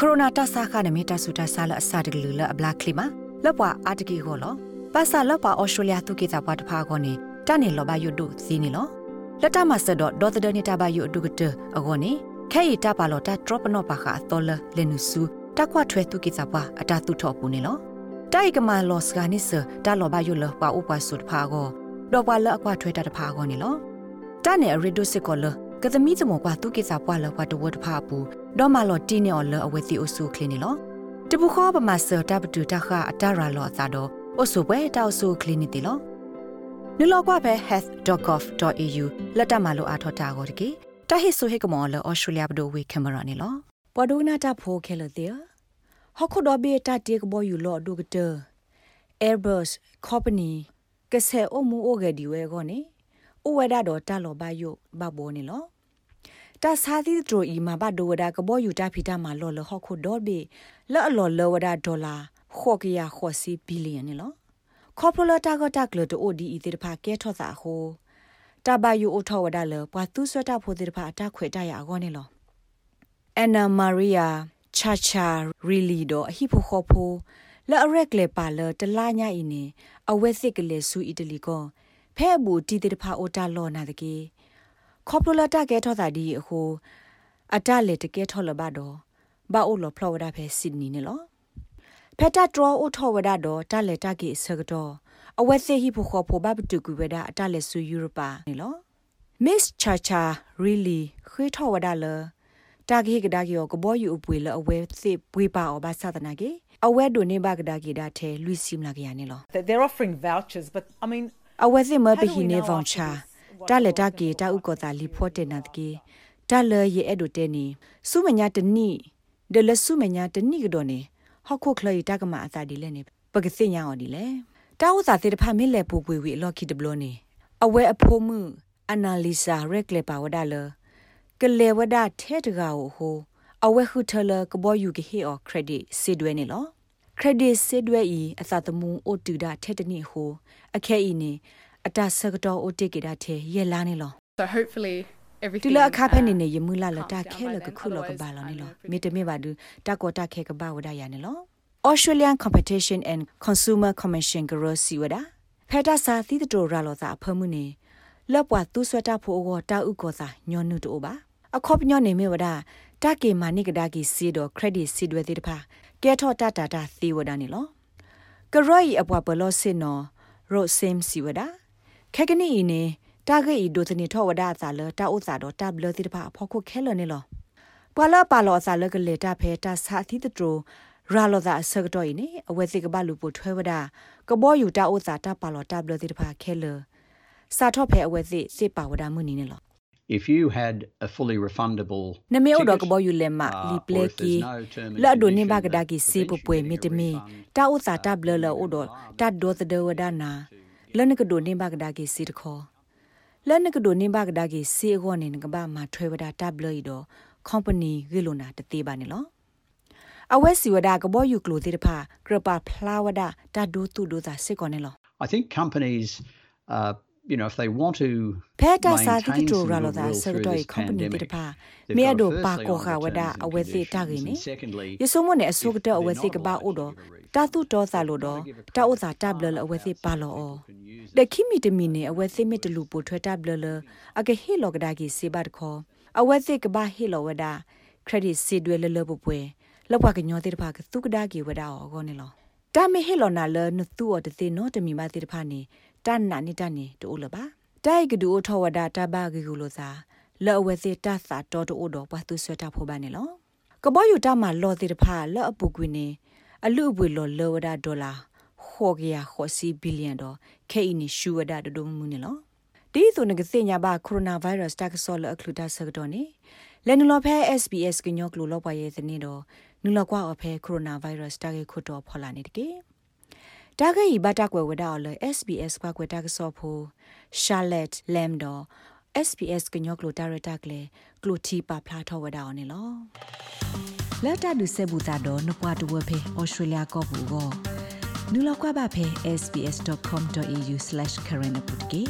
ကိုရိုနာတဆာခနမီတဆူတဆာလအစာတကလူလအဘလာကလီမာလောပွာအာတကီကိုလောပါစာလောပွာဩစတြေးလျသူကေတာပွားတဖာကောနေတနေလောဘယုဒုစီနေလောလက်တမဆဒဒေါ်တဒနီတာဘယုဒုကတအကောနေခဲရီတပါလောတာဒရော့ပနောပါခါတော်လလနုစုတကွထွဲသူကေတာပွားအတာသူထော့ပူနေလောတိုက်ကမာလောစကနိစတာလောဘယုလပွာဥပဆုတဖာကောတော့ပွာလအကွထွဲတာတဖာကောနေလောတနေရီဒုစစ်ကောလ ကသမီးစမောကွာသူကိစာပွားလောကွာတဝတ်ဖာပူဒေါ်မလော်တီနေအော်လအဝဲစီအိုဆူခလင်းနေလောတပူခောပမာဆတာပတူတခအတရာလောသာတော့အိုဆူပွဲတောက်ဆူခလင်းနေတယ်လောနလောကွာပဲ health.gov.au လက်တမလိုအားထောတာကိုတကေတဟိဆိုဟေကမော်လောဩစတြေးလျဘဒိုဝေကင်မရာနေလောပဒိုနာတာဖိုခဲလတဲ့ဟခုဒဘေတာတေကဘောယူလောဒုကတ Airbus company ကဆဲအမှုအိုဂဒီဝဲကောနေ ဥဝဒတော်တလောဘယုဘဘောနေလောတာစာသီဒရိုဤမှာဘဒိုဝဒကဘောယူတာဖီတာမှာလော်လဟခုဒေါ်ဘေလော်လော်လော်ဝဒဒေါ်လာခော့ကရခော့စီဘီလီယံနေလောခေါပလတာကတာကလတိုဒီအီတေဖာကဲထော့စာဟိုတဘယူအိုထောဝဒါလပွာသူဆွတာဖိုတေဖာအတခွေတရအကောနေလောအန်နာမာရီယာချာချာရီလီဒိုအဟိဖိုခောဖိုလာရက်လေပါလတလာညာအင်းနေအဝဲစစ်ကလေးဆူအီတလီကော ဖဲဘူးတီတေတဖာအိုတာလောနာတကေခေါပလတာကဲထောတာဒီဟိုအတလေတကဲထောလဘတော့ဘာအိုလောဖလော်ဝဒါဖဲစစ်နီနေလောဖက်တာဒရောအိုထောဝဒါတော့တလေတကေဆကတော့အဝဲစေဟိဖို့ခေါ်ဖို့ဘဘတူကူဝဒါအတလေဆူယူရိုပါနေလော Miss Chacha really ခွေးထောဝဒါလတာဂေကဒါကီယောကဘောယူအပွေလအဝဲစေပွေပါအဘသဒနာကေအဝဲဒိုနေဘကဒါကီဒါထဲလူစီမလာကရနေလော They're offering vouchers but I mean အဝဲစစ်မပဟိနေဗောင်ချာတာလက်တာကေတာဥကောတာလီဖော့တဲ့နာတကေတာလရဲ့အဲ့ဒိုတဲနီစုမညာတနိဒလစုမညာတနိကတော့နေဟောက်ခုခလီတာကမအသာဒီလဲနေပကစိညာော်ဒီလဲတာဥစာတေတဖာမင်းလဲပူပွေဝီလော်ခီဒဘလိုနေအဝဲအဖိုးမှုအနာလီစာရက်လေပါဝဒါလကလေဝဒါထဲတကာဟိုအဝဲခုထလကဘောယူကဟေအော်ခရက်ဒစ်စေတွဲနေလော ခရက်ဒစ်စေတွဲဤအသသမူအိုတူဒါထဲတနိဟိုအခဲဤနေအတဆကတော်အိုတိကေတာထဲရဲလာနေလော So hopefully တူ everything လအခါဖက်နေ um, နေယမူလာလတာ calms ခဲ down လ by က then. ခုလောက Otherwise, ဘာလောနေ I လော know မေတမေပါဒူတာကောတာခဲကဘာဝဒရနေလော Australian Competition and Consumer Commission ကရစီဝဒဖက်တာစာသီတတိုရာလောသာအဖမှုနေလော့ပွားသူဆွတ်တာဖို့အောတာဥကောသာညောနုတိုပါအခေါပညောနေမေဝဒ တာကေမာနိကဒါကီစီဒို credit စီဒွေတိတဖာကဲထောတာတာတာသီဝဒနေလောကရောဤအပွားဘလောစင်နော်ရိုဆင်စီဝဒခက်ကနီနေတာဂေဤဒိုသနီထောဝဒသာလတာဥစာတော့တာဘလတိတဖာဖောခုခဲလနေလောပွာလပါလောစာလကလေတာဖဲတာစာသီတတိုရာလောသာဆကတော့ဤနေအဝဲစိကဘလူပိုထွဲဝဒကဘောယူတာဥစာတာပါလောတာဘလတိတဖာခဲလစာထော့ဖဲအဝဲစိစေပါဝဒမှုနီနေလော If you had a fully refundable နမေအိုဒက ticket, ဘောယူလက်မ uh, လီပ or လေ if ကီ there's no term and လာဒိုနေ condition ဘကဒါ that ကီစေပပွေ eventually မီတ getting a မီ refund, တာဥစာတာဘလလအိုဒတာဒိုသဒဝဒနာလနကဒိုနေဘကဒါကီစီတခေါ်လနကဒိုနေဘကဒါကီစီအောနေကဘာမထွဲဝဒတာဘလီဒို company ဂီလိုနာတသေးပါနေလောအဝဲစီဝဒကဘောယူကလိုတိတဖာကရပါဖလာဝဒတာဒိုတူဒိုသာစစ်ကောနေလော I think companies, uh, you know, if they want to ဖဲတာစာတိ maintain တို some ရာလောသာ goodwill စက through တော် this က company တိတ pandemic, ဖာ they've မေ got အ to ဒို firstly ပါကို honour ခါ the ဝဒ terms and အဝဲစီတာကင်း conditions, နေ and secondly, ယဆုမနဲ့အစုကတအဝဲစီကပါအိုတော့တာသူတော်စာလို့တော့တာဥစာတပ်လလအဝဲစီပါလောအောဒခိမီတမီနေအဝဲစီမီတလူပိုထွဲတပ်လလအကဟေလောကဒါကီစေဘတ်ခေါ်အဝဲစီကပါဟေလောဝဒခရက်ဒစ်စီဒွဲလလပပွဲလောက်ပါကညောတိတဖာကသူကဒါကီဝဒအောကောနေလောတာမေဟေလောနာလနသူော်တသိနောတမီမတိတဖာနေ တန်နာနေတနေတူလပါတိုက်ကဒူထောဝဒတာဘာဂီကူလိုစာလောအဝဲစီတသတော်တူတော့ပတ်သူဆွတာဖို့ပါနေလောကဘောယူတာမှာလောတိတဖာလောအပူကွင်းနေအလူအပွေလောလောဝဒဒေါ်လာခေါ်ကရခေါ်စီဘီလီယံတော့ခဲအင်းရှူဝဒဒဒုံမှုနေလောဒီဆိုနကစညာဘာကိုရိုနာဗိုင်းရပ်စ်တက်ဆောလအခလူတာဆကတော့နေလဲနလောဖဲ SBS ကညောကလူလောက်ပါရဲ့စနေတော့နူလောက်ကွာအဖဲကိုရိုနာဗိုင်းရပ်စ်တက်ခုတော့ဖော်လာနေတကေ တာဂေဘတာကွယ်ဝဒါအော်လဲ SBS ကွာကွယ်တက်ဆောဖို Charlotte Lamdo SBS ကညောကလူတာရတာကလေကလူတီပါဖလာထောဝဒါအော်နေလောလက်တာဒုစေဘူတာတော့နပွားတဝဖေ Australia ကောဘူးကောနူလောက်ကွာပါဖေ sbs.com.au/current ပုတ်ကေ